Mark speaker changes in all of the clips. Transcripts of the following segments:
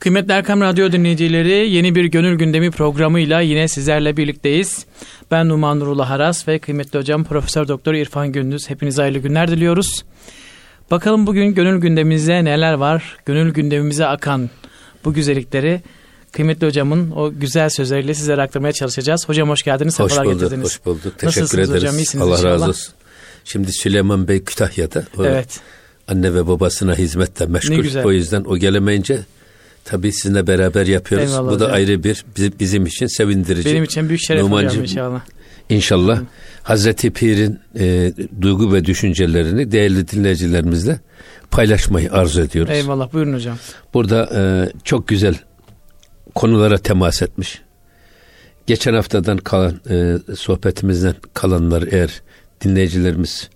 Speaker 1: Kıymetli Erkam Radyo dinleyicileri yeni bir Gönül Gündemi programıyla yine sizlerle birlikteyiz. Ben Numan Nurullah Haras ve kıymetli hocam Profesör Doktor İrfan Gündüz. Hepinize hayırlı günler diliyoruz. Bakalım bugün gönül gündemimizde neler var? Gönül gündemimize akan bu güzellikleri kıymetli hocamın o güzel sözleriyle sizlere aktarmaya çalışacağız. Hocam hoş geldiniz.
Speaker 2: Hoş bulduk, getirdiniz. hoş bulduk. Teşekkür Nasılsınız ederiz. Hocam, İyisiniz Allah inşallah. razı olsun. Şimdi Süleyman Bey Kütahya'da. O evet. Anne ve babasına hizmette meşgul. O yüzden o gelemeyince tabii sizinle beraber yapıyoruz. Eyvallah Bu da hocam. ayrı bir bizim için sevindirici.
Speaker 1: Benim için büyük şeref Numancığım, hocam inşallah.
Speaker 2: İnşallah Hı. Hazreti Pir'in e, duygu ve düşüncelerini değerli dinleyicilerimizle paylaşmayı arzu ediyoruz.
Speaker 1: Eyvallah buyurun hocam.
Speaker 2: Burada e, çok güzel konulara temas etmiş. Geçen haftadan kalan e, sohbetimizden kalanlar eğer dinleyicilerimiz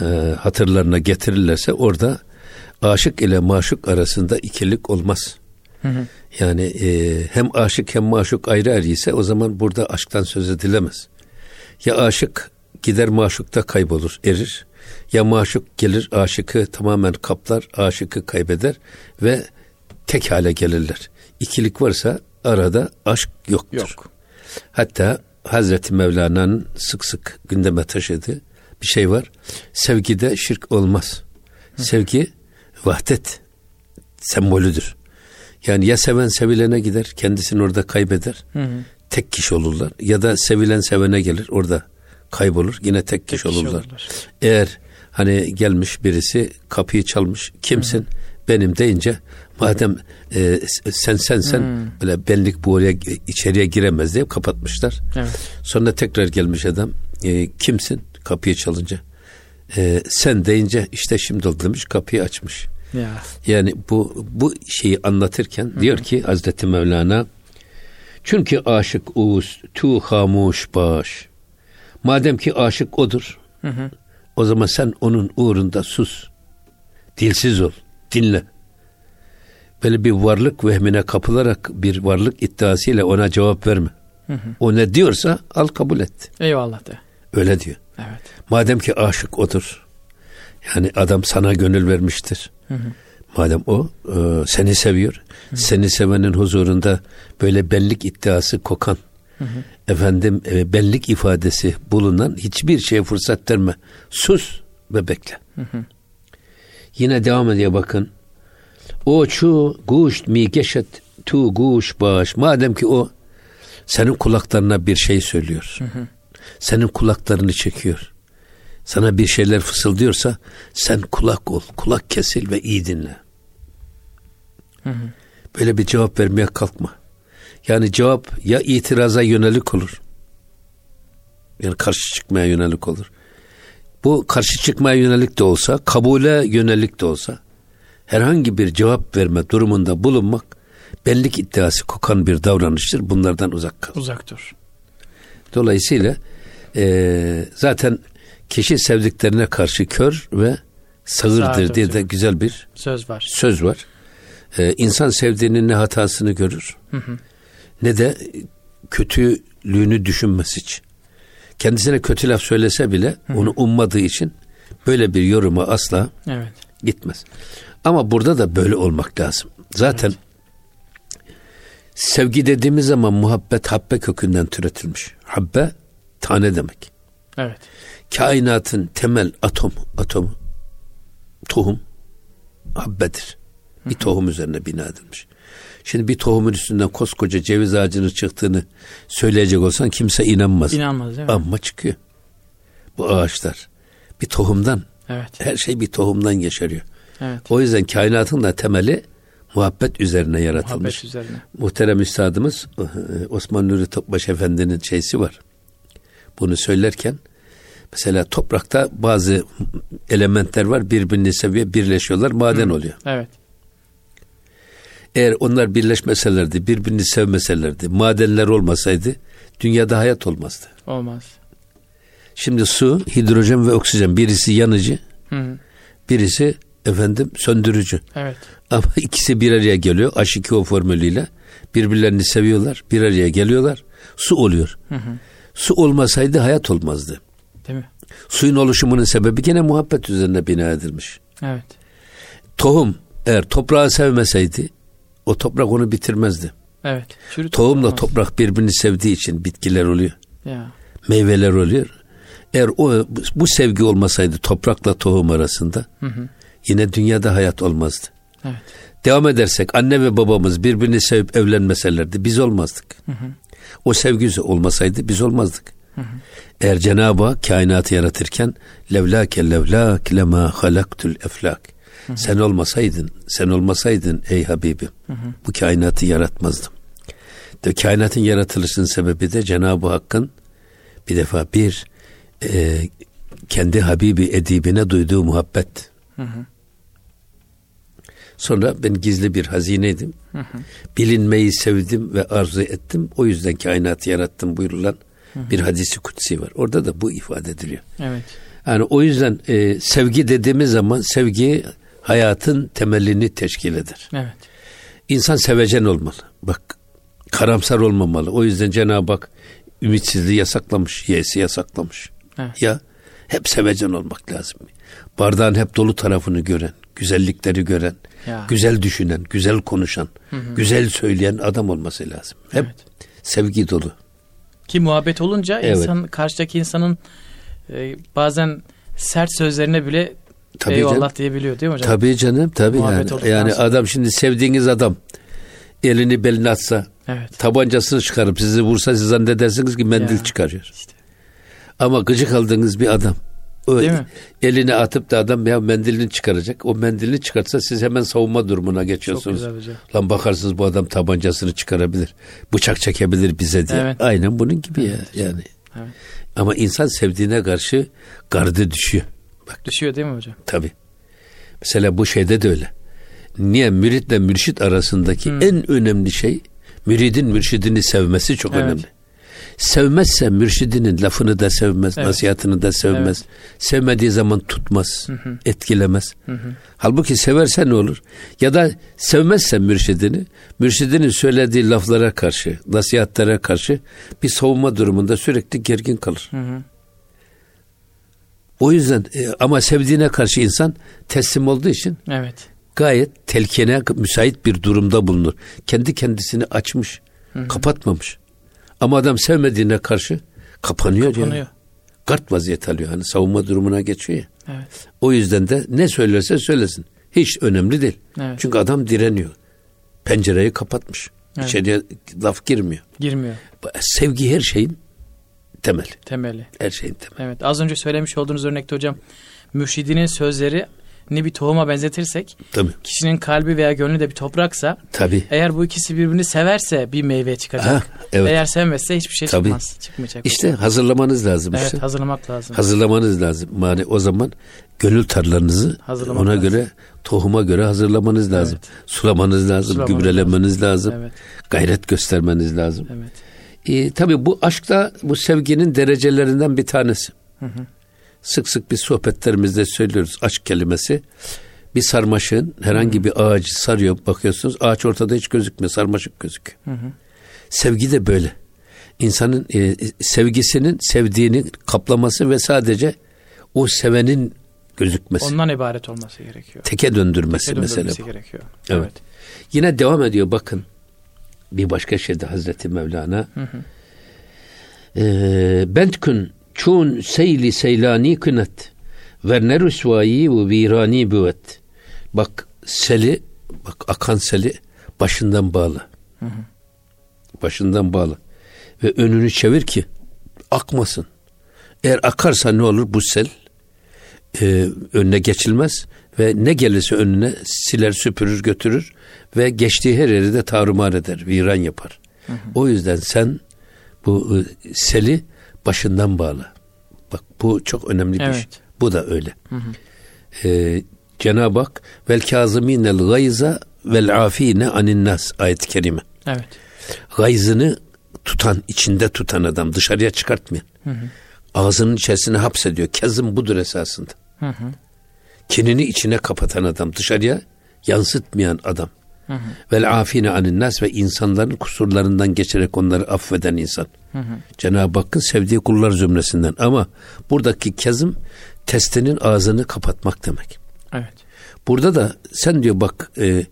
Speaker 2: e, hatırlarına getirirlerse orada aşık ile maşuk arasında ikilik olmaz. Hı hı. Yani e, hem aşık hem maşuk ayrı ayrı ise o zaman burada aşktan söz edilemez. Ya aşık gider maşukta kaybolur, erir. Ya maşuk gelir aşıkı tamamen kaplar, aşıkı kaybeder ve tek hale gelirler. İkilik varsa arada aşk yoktur. Yok. Hatta Hazreti Mevlana'nın sık sık gündeme taşıdığı bir şey var. Sevgide şirk olmaz. Hı. Sevgi vahdet sembolüdür. Yani ya seven sevilene gider, kendisini orada kaybeder. Hı hı. Tek kişi olurlar. Ya da sevilen sevene gelir, orada kaybolur. Yine tek kişi, tek kişi olurlar. olurlar. Eğer hani gelmiş birisi kapıyı çalmış, kimsin? Hı hı. Benim deyince madem e, sen sen sen hmm. böyle benlik bu oraya içeriye giremez diye kapatmışlar. Evet. Sonra tekrar gelmiş adam e, kimsin kapıyı çalınca e, sen deyince işte şimdi oldu demiş kapıyı açmış. Ya. Yani bu bu şeyi anlatırken Hı-hı. diyor ki Hazreti Mevlana çünkü aşık uz tu hamuş baş. Madem ki aşık odur. Hı-hı. O zaman sen onun uğrunda sus. Dilsiz ol. Dinle. Böyle bir varlık vehmine kapılarak bir varlık iddiasıyla ona cevap verme. Hı hı. O ne diyorsa al kabul et.
Speaker 1: Eyvallah de.
Speaker 2: Öyle diyor. Evet. Madem ki aşık odur. Yani adam sana gönül vermiştir. Hı hı. Madem o e, seni seviyor. Hı hı. Seni sevenin huzurunda böyle bellik iddiası kokan hı hı. efendim e, bellik ifadesi bulunan hiçbir şeye fırsat verme. Sus ve bekle. Hı hı. Yine devam ediyor bakın. O çu guş mi geçet tu guş baş. Madem ki o senin kulaklarına bir şey söylüyor. Hı hı. Senin kulaklarını çekiyor sana bir şeyler fısıldıyorsa sen kulak ol, kulak kesil ve iyi dinle. Hı hı. Böyle bir cevap vermeye kalkma. Yani cevap ya itiraza yönelik olur. Yani karşı çıkmaya yönelik olur. Bu karşı çıkmaya yönelik de olsa, kabule yönelik de olsa herhangi bir cevap verme durumunda bulunmak bellik iddiası kokan bir davranıştır. Bunlardan uzak kal.
Speaker 1: Uzak dur.
Speaker 2: Dolayısıyla e, zaten kişi sevdiklerine karşı kör ve sağırdır diye de güzel bir
Speaker 1: söz var.
Speaker 2: Söz var. Ee, insan sevdiğinin ne hatasını görür hı hı. ne de kötülüğünü düşünmez hiç. Kendisine kötü laf söylese bile onu ummadığı için böyle bir yoruma asla evet. gitmez. Ama burada da böyle olmak lazım. Zaten sevgi dediğimiz zaman muhabbet habbe kökünden türetilmiş. Habbe tane demek. Evet kainatın temel atom, atom, tohum habbedir. Bir tohum üzerine bina edilmiş. Şimdi bir tohumun üstünden koskoca ceviz ağacının çıktığını söyleyecek olsan kimse inanmaz.
Speaker 1: İnanmaz değil mi?
Speaker 2: Ama çıkıyor. Bu ağaçlar bir tohumdan. Evet. Her şey bir tohumdan geçeriyor. Evet. O yüzden kainatın da temeli muhabbet üzerine yaratılmış. Muhabbet üzerine. Muhterem Üstadımız Osman Nuri Topbaş Efendi'nin şeysi var. Bunu söylerken Mesela toprakta bazı elementler var birbirini seviyor, birleşiyorlar, maden Hı. oluyor.
Speaker 1: Evet.
Speaker 2: Eğer onlar birleşmeselerdi, birbirini sevmeselerdi, madenler olmasaydı dünyada hayat olmazdı.
Speaker 1: Olmaz.
Speaker 2: Şimdi su, hidrojen ve oksijen birisi yanıcı, Hı. birisi efendim söndürücü.
Speaker 1: Evet.
Speaker 2: Ama ikisi bir araya geliyor H2O formülüyle. Birbirlerini seviyorlar, bir araya geliyorlar. Su oluyor. Hı hı. Su olmasaydı hayat olmazdı.
Speaker 1: Değil mi?
Speaker 2: Suyun oluşumunun sebebi gene muhabbet üzerine bina edilmiş.
Speaker 1: Evet.
Speaker 2: Tohum eğer toprağı sevmeseydi o toprak onu bitirmezdi.
Speaker 1: Evet. Çürütmez
Speaker 2: Tohumla
Speaker 1: olmaz.
Speaker 2: toprak birbirini sevdiği için bitkiler oluyor.
Speaker 1: Ya.
Speaker 2: Meyveler oluyor. Eğer o bu sevgi olmasaydı toprakla tohum arasında yine dünyada hayat olmazdı.
Speaker 1: Evet.
Speaker 2: Devam edersek anne ve babamız birbirini sevip evlenmeselerdi biz olmazdık. O sevgi olmasaydı biz olmazdık. Eğer Cenab-ı Hak kainatı yaratırken levlake levlak lema halaktul eflak. Sen olmasaydın, sen olmasaydın ey Habibim bu kainatı yaratmazdım. De kainatın yaratılışının sebebi de Cenab-ı Hakk'ın bir defa bir e, kendi Habibi edibine duyduğu muhabbet. Sonra ben gizli bir hazineydim. Bilinmeyi sevdim ve arzu ettim. O yüzden kainatı yarattım buyurulan bir hadisi kutsi var. Orada da bu ifade ediliyor.
Speaker 1: Evet.
Speaker 2: Yani o yüzden e, sevgi dediğimiz zaman sevgi hayatın temelini teşkil eder.
Speaker 1: Evet.
Speaker 2: İnsan sevecen olmalı. Bak karamsar olmamalı. O yüzden Cenab-ı Hak ümitsizliği yasaklamış, yesi yasaklamış.
Speaker 1: Evet.
Speaker 2: Ya hep sevecen olmak lazım. Bardağın hep dolu tarafını gören, güzellikleri gören,
Speaker 1: Ya.
Speaker 2: güzel düşünen, güzel konuşan, güzel söyleyen adam olması lazım. Hep
Speaker 1: Evet.
Speaker 2: sevgi dolu.
Speaker 1: Ki muhabbet olunca
Speaker 2: Evet.
Speaker 1: insan karşıdaki insanın e, bazen sert sözlerine bile
Speaker 2: Tabii
Speaker 1: eyvallah
Speaker 2: canım.
Speaker 1: diyebiliyor değil mi hocam?
Speaker 2: Tabii canım, tabii
Speaker 1: Muhabbet
Speaker 2: yani. Yani
Speaker 1: sonra.
Speaker 2: adam şimdi sevdiğiniz adam elini beline atsa,
Speaker 1: Evet.
Speaker 2: tabancasını çıkarıp sizi vursa siz zannedersiniz ki mendil
Speaker 1: Ya.
Speaker 2: çıkarıyor.
Speaker 1: İşte.
Speaker 2: Ama gıcık aldığınız bir adam o
Speaker 1: Değil mi?
Speaker 2: elini atıp da adam ya mendilini çıkaracak. O mendilini çıkartsa siz hemen savunma durumuna
Speaker 1: Çok
Speaker 2: geçiyorsunuz.
Speaker 1: güzel hocam.
Speaker 2: Lan bakarsınız bu adam tabancasını çıkarabilir. Bıçak çekebilir bize diye.
Speaker 1: Evet.
Speaker 2: Aynen bunun gibi ya yani.
Speaker 1: Evet.
Speaker 2: Ama insan sevdiğine karşı gardı düşüyor. Bak
Speaker 1: Düşüyor değil mi hocam?
Speaker 2: tabi. Mesela bu şeyde de öyle. Niye müritle mürşit arasındaki
Speaker 1: Hmm.
Speaker 2: en önemli şey müridin mürşidini sevmesi çok
Speaker 1: Evet.
Speaker 2: önemli. Sevmezse mürşidinin lafını da sevmez,
Speaker 1: Evet.
Speaker 2: nasihatını da sevmez. Sevmediği zaman tutmaz, etkilemez. Halbuki severse ne olur? Ya da sevmezse mürşidini, mürşidinin söylediği laflara karşı, nasihatlere karşı bir savunma durumunda sürekli gergin kalır.
Speaker 1: Hı hı.
Speaker 2: O yüzden e, ama sevdiğine karşı insan teslim olduğu için
Speaker 1: Evet.
Speaker 2: gayet telkine müsait bir durumda bulunur. Kendi kendisini açmış, kapatmamış. Ama adam sevmediğine karşı kapanıyor,
Speaker 1: Kapanıyor.
Speaker 2: ya. Kart vaziyet alıyor. Hani savunma durumuna geçiyor ya.
Speaker 1: Evet.
Speaker 2: O yüzden de ne söylerse söylesin. Hiç önemli değil.
Speaker 1: Evet.
Speaker 2: Çünkü adam direniyor. Pencereyi kapatmış.
Speaker 1: Evet.
Speaker 2: İçeriye laf girmiyor.
Speaker 1: Girmiyor.
Speaker 2: Sevgi her şeyin temeli.
Speaker 1: Temeli.
Speaker 2: Her şeyin temeli.
Speaker 1: Evet. Az önce söylemiş olduğunuz örnekte hocam mürşidinin sözleri ni bir tohuma benzetirsek
Speaker 2: Tabii.
Speaker 1: kişinin kalbi veya gönlü de bir topraksa
Speaker 2: Tabii.
Speaker 1: eğer bu ikisi birbirini severse bir meyve çıkacak.
Speaker 2: Ha, evet.
Speaker 1: Eğer sevmezse hiçbir şey
Speaker 2: Tabii.
Speaker 1: çıkmaz. Çıkmayacak.
Speaker 2: İşte hazırlamanız lazım
Speaker 1: evet
Speaker 2: işte.
Speaker 1: hazırlamak lazım.
Speaker 2: Hazırlamanız lazım. Yani o zaman gönül tarlalarınızı
Speaker 1: Hazırlamak
Speaker 2: ona
Speaker 1: lazım.
Speaker 2: göre tohuma göre hazırlamanız lazım. Sulamanız lazım,
Speaker 1: Sulamanız
Speaker 2: gübrelemeniz lazım.
Speaker 1: Evet.
Speaker 2: Gayret göstermeniz lazım.
Speaker 1: Evet.
Speaker 2: Ee, tabii bu aşk da bu sevginin derecelerinden bir tanesi. Sık sık biz sohbetlerimizde söylüyoruz aşk kelimesi. Bir sarmaşığın herhangi bir ağacı sarıyor bakıyorsunuz ağaç ortada hiç gözükmüyor sarmaşık gözüküyor. Sevgi de böyle. İnsanın e, sevgisinin sevdiğini kaplaması ve sadece o sevenin gözükmesi.
Speaker 1: Ondan ibaret olması gerekiyor.
Speaker 2: Teke döndürmesi
Speaker 1: Teke
Speaker 2: mesele
Speaker 1: döndürmesi
Speaker 2: bu.
Speaker 1: gerekiyor.
Speaker 2: Evet.
Speaker 1: Evet.
Speaker 2: Yine devam ediyor bakın. Bir başka şeyde Hazreti Mevlana. Ee, Bentkün çun seyli seylani kınet ve ne rüsvayi ve virani büvet. Bak seli, bak akan seli başından bağlı. Başından bağlı. Ve önünü çevir ki akmasın. Eğer akarsa ne olur bu sel? e, önüne geçilmez ve ne gelirse önüne siler süpürür götürür ve geçtiği her yeri de tarumar eder, viran yapar. O yüzden sen bu e, seli başından bağla. Bak bu çok önemli bir
Speaker 1: Evet.
Speaker 2: şey. Bu da öyle. E, Cenab-ı Hak vel kazıminel gayza vel afine anin nas ayet-i kerime.
Speaker 1: Evet.
Speaker 2: Gayzını tutan, içinde tutan adam dışarıya çıkartmayan. Ağzının içerisine hapsediyor. Kezim budur esasında.
Speaker 1: Hı hı.
Speaker 2: Kinini içine kapatan adam, dışarıya yansıtmayan adam. Vel afine anin nas ve insanların kusurlarından geçerek onları affeden insan. Cenab-ı Hakk'ın sevdiği kullar zümresinden. Ama buradaki kezim testinin ağzını kapatmak demek.
Speaker 1: Evet.
Speaker 2: Burada da sen diyor bak e,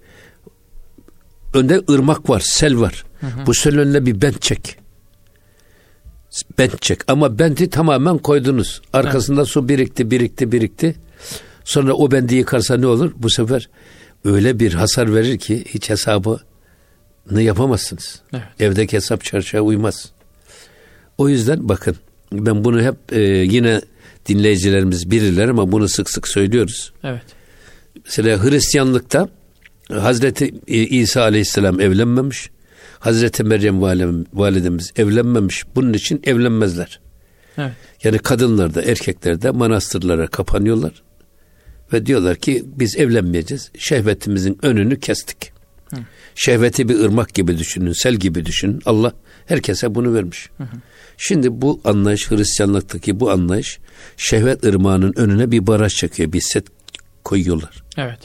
Speaker 2: önde ırmak var, sel var. Hı hı. Bu sel önüne bir bent çek. Bent çek ama benti tamamen koydunuz. Arkasında evet. su birikti, birikti, birikti. Sonra o bendi yıkarsa ne olur? Bu sefer öyle bir hasar verir ki hiç hesabını yapamazsınız. Evet. Evdeki hesap çarşıya uymaz. O yüzden bakın ben bunu hep e, yine dinleyicilerimiz bilirler ama bunu sık sık söylüyoruz.
Speaker 1: Evet.
Speaker 2: Mesela Hristiyanlıkta Hazreti İsa Aleyhisselam evlenmemiş. Hazreti Meryem validemiz evlenmemiş. Bunun için evlenmezler. Evet. Yani kadınlar da erkekler de manastırlara kapanıyorlar. Ve diyorlar ki biz evlenmeyeceğiz. Şehvetimizin önünü kestik. Hı. Şehveti bir ırmak gibi düşünün, sel gibi düşünün. Allah herkese bunu vermiş. Hı hı. Şimdi bu anlayış Hristiyanlıktaki bu anlayış şehvet ırmağının önüne bir baraj çekiyor, bir set koyuyorlar.
Speaker 1: Evet.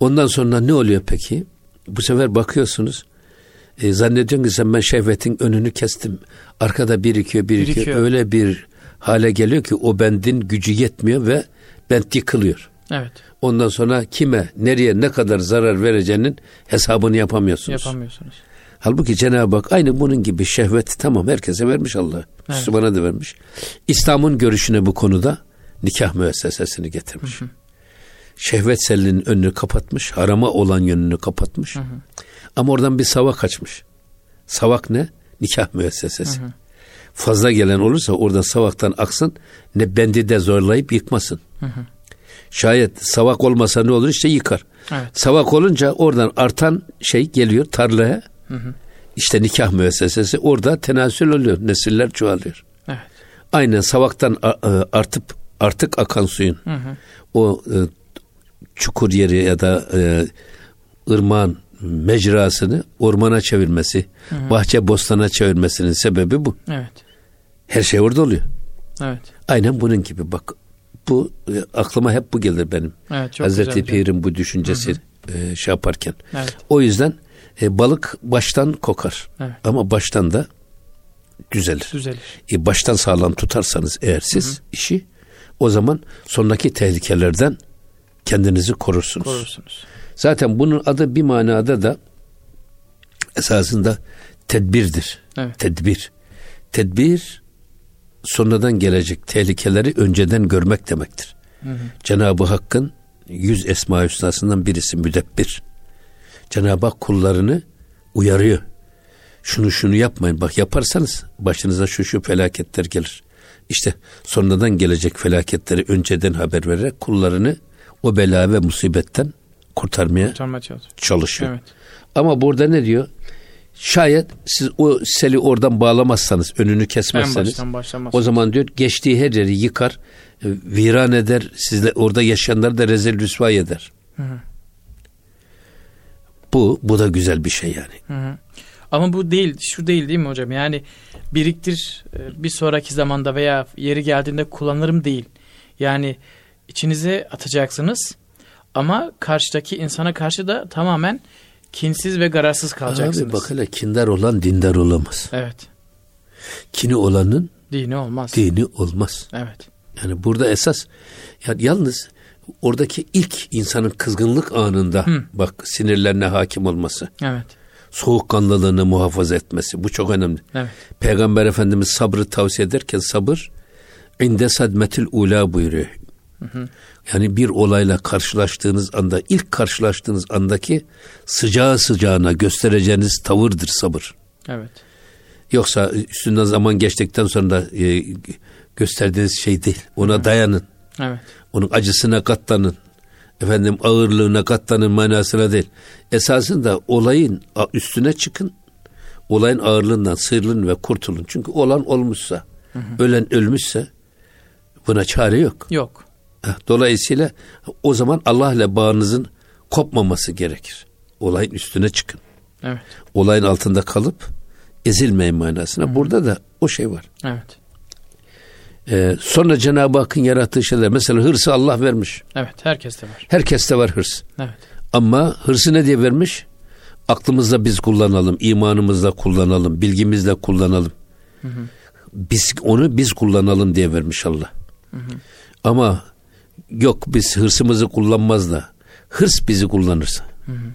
Speaker 2: Ondan sonra ne oluyor peki? Bu sefer bakıyorsunuz e, zannediyorsun ki sen ben şehvetin önünü kestim. Arkada birikiyor, birikiyor. birikiyor. Öyle bir hale geliyor ki o bendin gücü yetmiyor ve bent yıkılıyor.
Speaker 1: Evet.
Speaker 2: Ondan sonra kime, nereye, ne kadar zarar vereceğinin hesabını yapamıyorsunuz.
Speaker 1: Yapamıyorsunuz.
Speaker 2: Halbuki Cenab-ı Hak aynı bunun gibi şehvet tamam herkese vermiş Allah. Evet. Müslümana da vermiş. İslam'ın görüşüne bu konuda nikah müessesesini getirmiş. Hı hı. Şehvet selinin önünü kapatmış, harama olan yönünü kapatmış. Hı hı. Ama oradan bir savak açmış. Savak ne? Nikah müessesesi. Hı hı. Fazla gelen olursa oradan savaktan aksın ne bendi de zorlayıp yıkmasın. Hı hı. Şayet savak olmasa ne olur işte yıkar. Evet. Savak olunca oradan artan şey geliyor tarlaya. Hı hı. İşte nikah müessesesi orada tenasül oluyor. Nesiller çoğalıyor. Evet. Aynen savaktan e, artıp artık akan suyun hı hı. o e, çukur yeri ya da e, ırmağın mecrasını ormana çevirmesi, hı hı. bahçe bostana çevirmesinin sebebi bu.
Speaker 1: Evet.
Speaker 2: Her şey orada oluyor.
Speaker 1: Evet.
Speaker 2: Aynen bunun gibi bak bu e, aklıma hep bu gelir benim.
Speaker 1: Evet, çok
Speaker 2: Hazreti Pir'in bu düşüncesi hı hı. E, şey yaparken. Evet. O yüzden e, balık baştan kokar. Evet. Ama baştan da düzelir.
Speaker 1: Düzelir.
Speaker 2: E, baştan sağlam tutarsanız eğer siz hı hı. işi o zaman sonraki tehlikelerden kendinizi korursunuz.
Speaker 1: Korursunuz.
Speaker 2: Zaten bunun adı bir manada da esasında tedbirdir. Evet. Tedbir. Tedbir sonradan gelecek tehlikeleri önceden görmek demektir. Hı hı. Cenab-ı Hakk'ın yüz esma hüsnasından birisi müdebbir. Cenab-ı Hak kullarını uyarıyor. Şunu şunu yapmayın. Bak yaparsanız başınıza şu şu felaketler gelir. İşte sonradan gelecek felaketleri önceden haber vererek kullarını o bela ve musibetten kurtarmaya çalışıyor. Evet. Ama burada ne diyor? Şayet siz o seli oradan bağlamazsanız, önünü kesmezseniz o zaman diyor geçtiği her yeri yıkar, e, viran eder, sizle orada yaşayanları da rezil rüsvay eder. Hı hı. Bu bu da güzel bir şey yani. Hı hı.
Speaker 1: Ama bu değil, şu değil değil mi hocam? Yani biriktir e, bir sonraki zamanda veya yeri geldiğinde kullanırım değil. Yani içinize atacaksınız ama karşıdaki insana karşı da tamamen kinsiz ve gararsız kalacaksınız.
Speaker 2: Abi bak hele kindar olan dindar olamaz.
Speaker 1: Evet.
Speaker 2: Kini olanın
Speaker 1: dini olmaz.
Speaker 2: Dini olmaz.
Speaker 1: Evet.
Speaker 2: Yani burada esas yani yalnız oradaki ilk insanın kızgınlık anında Hı. bak sinirlerine hakim olması.
Speaker 1: Evet.
Speaker 2: Soğukkanlılığını muhafaza etmesi bu çok önemli.
Speaker 1: Evet.
Speaker 2: Peygamber Efendimiz sabrı tavsiye ederken sabır inde sadmetil ula buyuruyor. Hı hı. Yani bir olayla karşılaştığınız anda ilk karşılaştığınız andaki sıcağı sıcağına göstereceğiniz tavırdır sabır.
Speaker 1: Evet.
Speaker 2: Yoksa üstünden zaman geçtikten sonra e, gösterdiğiniz şey değil. Ona Hı. dayanın.
Speaker 1: Evet.
Speaker 2: Onun acısına katlanın. Efendim ağırlığına katlanın manasına değil. Esasında olayın üstüne çıkın. Olayın ağırlığından sıyrılın ve kurtulun. Çünkü olan olmuşsa, hı hı. ölen ölmüşse buna çare yok.
Speaker 1: Yok.
Speaker 2: Dolayısıyla o zaman Allah ile bağınızın kopmaması gerekir. Olayın üstüne çıkın.
Speaker 1: Evet.
Speaker 2: Olayın altında kalıp ezilmeyin manasına. Hı. Burada da o şey var.
Speaker 1: Evet.
Speaker 2: Ee, sonra Cenab-ı Hakk'ın yarattığı şeyler. Mesela hırsı Allah vermiş.
Speaker 1: Evet. Herkeste var.
Speaker 2: Herkeste var hırs.
Speaker 1: Evet.
Speaker 2: Ama hırsı ne diye vermiş? Aklımızda biz kullanalım, imanımızla kullanalım, bilgimizle kullanalım. Hı hı. Biz onu biz kullanalım diye vermiş Allah. Hı hı. Ama yok biz hırsımızı kullanmaz da hırs bizi kullanırsa. Hı hı.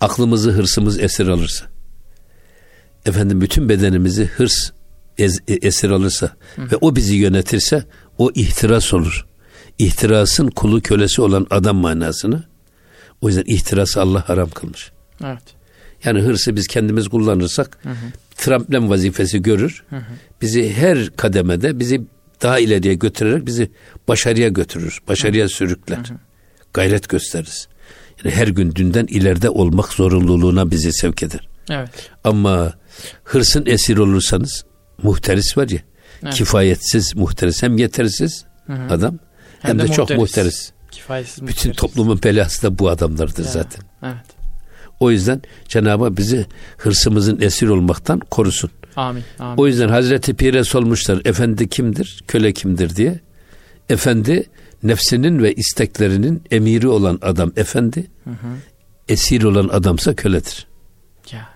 Speaker 2: aklımızı hırsımız esir alırsa, efendim bütün bedenimizi hırs ez, e, esir alırsa Hı. ve o bizi yönetirse o ihtiras olur. İhtirasın kulu kölesi olan adam manasını. O yüzden ihtirası Allah haram kılmış.
Speaker 1: Evet.
Speaker 2: Yani hırsı biz kendimiz kullanırsak hı hı. tramplen vazifesi görür. Hı hı. Bizi her kademede bizi daha ileriye götürerek bizi başarıya götürür. Başarıya hı. sürükler. Hı hı. Gayret gösteririz. Yani her gün dünden ileride olmak zorunluluğuna bizi sevk eder.
Speaker 1: Evet.
Speaker 2: Ama hırsın esir olursanız muhteris var ya. Evet. Kifayetsiz muhteris hem yetersiz hı hı. adam hem, hem de, de çok muhteris.
Speaker 1: Kifayetsiz
Speaker 2: Bütün muhteris. toplumun belası da bu adamlardır evet. zaten.
Speaker 1: Evet.
Speaker 2: O yüzden Cenab-ı Hak bizi hırsımızın esir olmaktan korusun.
Speaker 1: Amin. amin.
Speaker 2: O yüzden Hazreti Pir'e sormuşlar efendi kimdir, köle kimdir diye. Efendi nefsinin ve isteklerinin emiri olan adam efendi, hı hı. esir olan adamsa köledir.
Speaker 1: Ya.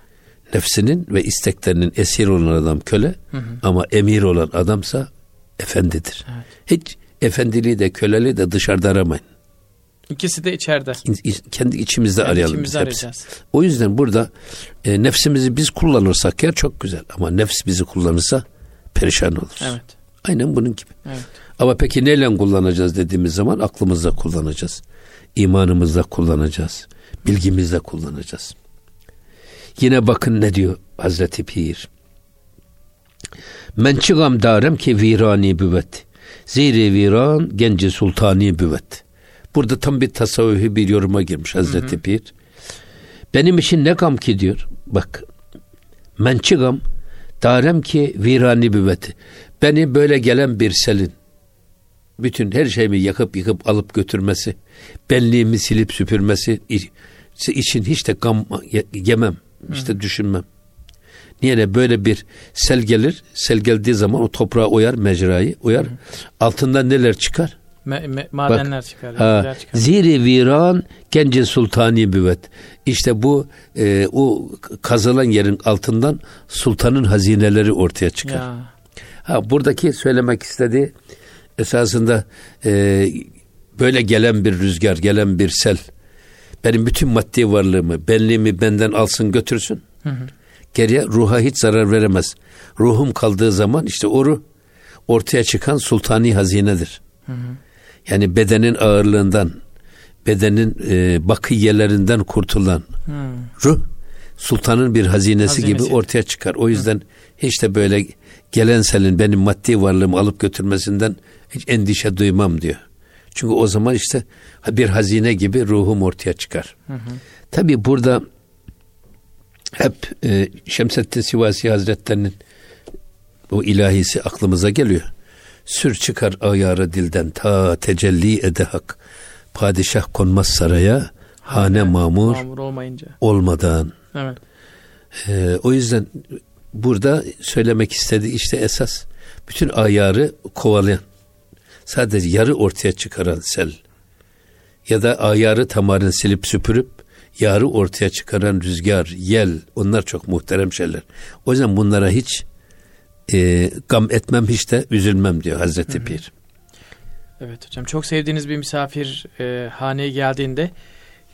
Speaker 2: Nefsinin ve isteklerinin esir olan adam köle hı hı. ama emir olan adamsa efendidir. Evet. Hiç efendiliği de köleliği de dışarıda aramayın.
Speaker 1: İkisi de içeride.
Speaker 2: Kendi içimizde Kendi arayalım.
Speaker 1: Içimizde arayacağız.
Speaker 2: O yüzden burada e, nefsimizi biz kullanırsak ya çok güzel ama nefs bizi kullanırsa perişan oluruz.
Speaker 1: Evet.
Speaker 2: Aynen bunun gibi.
Speaker 1: Evet.
Speaker 2: Ama peki neyle kullanacağız dediğimiz zaman aklımızla kullanacağız. İmanımızla kullanacağız. Bilgimizle kullanacağız. Yine bakın ne diyor Hazreti Pir. Men çıgam darem ki virani büvet. Ziri viran genci sultani büvet. Burada tam bir tasavvufi bir yoruma girmiş Hazreti hı hı. Pir. Benim için ne gam ki diyor. Bak. Men çıgam darem ki virani büvet. Beni böyle gelen bir selin bütün her şeyimi yakıp yıkıp alıp götürmesi, benliğimi silip süpürmesi için hiç de gam yemem, hiç de düşünmem. Niye ne böyle bir sel gelir, sel geldiği zaman o toprağa oyar mecrayı, oyar. Hı. Altından neler çıkar?
Speaker 1: Me, me, madenler Bak, çıkar.
Speaker 2: Ha, çıkar. Ziri viran gencin sultani büvet. İşte bu e, o kazılan yerin altından sultanın hazineleri ortaya çıkar. Ya. Ha buradaki söylemek istediği esasında e, böyle gelen bir rüzgar, gelen bir sel benim bütün maddi varlığımı, benliğimi benden alsın götürsün. Hı hı. Geriye ruha hiç zarar veremez. Ruhum kaldığı zaman işte o ruh ortaya çıkan sultani hazinedir. Hı hı. Yani bedenin ağırlığından, bedenin e, bakiyelerinden kurtulan hı. ruh sultanın bir hazinesi, hazinesi gibi ortaya çıkar. O yüzden hı. hiç de böyle gelen selin benim maddi varlığımı alıp götürmesinden hiç endişe duymam diyor. Çünkü o zaman işte bir hazine gibi ruhum ortaya çıkar. Hı hı. Tabi burada hep e, Şemsettin Sivasi Hazretlerinin o ilahisi aklımıza geliyor. Sür çıkar ayarı dilden ta tecelli ede hak. Padişah konmaz saraya hane mamur, mamur
Speaker 1: olmayınca.
Speaker 2: olmadan.
Speaker 1: Evet.
Speaker 2: E, o yüzden burada söylemek istediği işte esas bütün ayarı kovalayan sadece yarı ortaya çıkaran sel ya da ayarı tamamen silip süpürüp yarı ortaya çıkaran rüzgar, yel onlar çok muhterem şeyler. O yüzden bunlara hiç e, gam etmem hiç de üzülmem diyor Hazreti Hı-hı. Pir.
Speaker 1: Evet hocam çok sevdiğiniz bir misafir e, haneye geldiğinde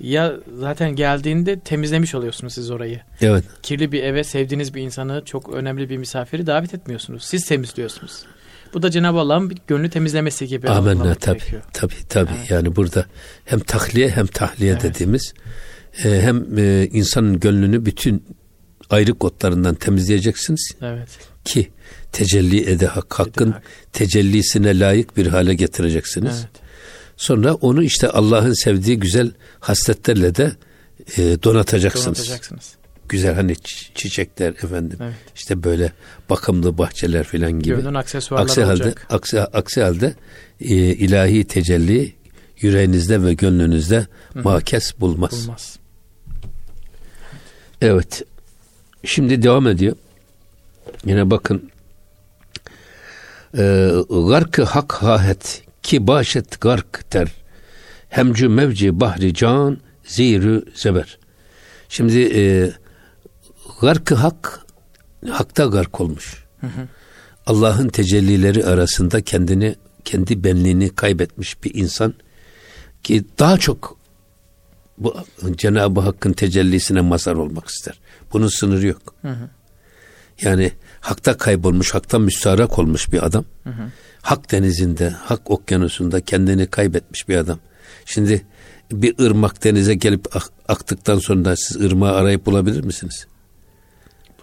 Speaker 1: ya zaten geldiğinde temizlemiş oluyorsunuz siz orayı.
Speaker 2: Evet.
Speaker 1: Kirli bir eve sevdiğiniz bir insanı çok önemli bir misafiri davet etmiyorsunuz. Siz temizliyorsunuz. Bu da Cenab-ı Allah'ın bir gönlü temizlemesi gibi.
Speaker 2: Amenna tabi tabi tabi evet. yani burada hem tahliye hem tahliye evet. dediğimiz e, hem e, insanın gönlünü bütün ayrı kodlarından temizleyeceksiniz.
Speaker 1: Evet.
Speaker 2: Ki tecelli ede hak, hakkın hak. tecellisine layık bir hale getireceksiniz. Evet. Sonra onu işte Allah'ın sevdiği güzel hasletlerle de e, donatacaksınız. donatacaksınız güzel hani çiçekler efendim. Evet. İşte böyle bakımlı bahçeler filan gibi.
Speaker 1: Gönlün aksesuarları
Speaker 2: aksi halde,
Speaker 1: olacak.
Speaker 2: Aksi, aksi halde e, ilahi tecelli yüreğinizde ve gönlünüzde Hı. makes bulmaz.
Speaker 1: Bulmaz.
Speaker 2: Evet. Şimdi devam ediyor. Yine bakın e, garkı hak hahet ki başet gark ter hemcü mevci bahri can zirü zeber. Şimdi e, Garkı hak, hakta gark olmuş. Allah'ın tecellileri arasında kendini, kendi benliğini kaybetmiş bir insan ki daha çok bu Cenab-ı Hakk'ın tecellisine mazhar olmak ister. Bunun sınırı yok. Hı hı. Yani hakta kaybolmuş, haktan müstarak olmuş bir adam. Hı hı. Hak denizinde, hak okyanusunda kendini kaybetmiş bir adam. Şimdi bir ırmak denize gelip aktıktan sonra siz ırmağı arayıp bulabilir misiniz?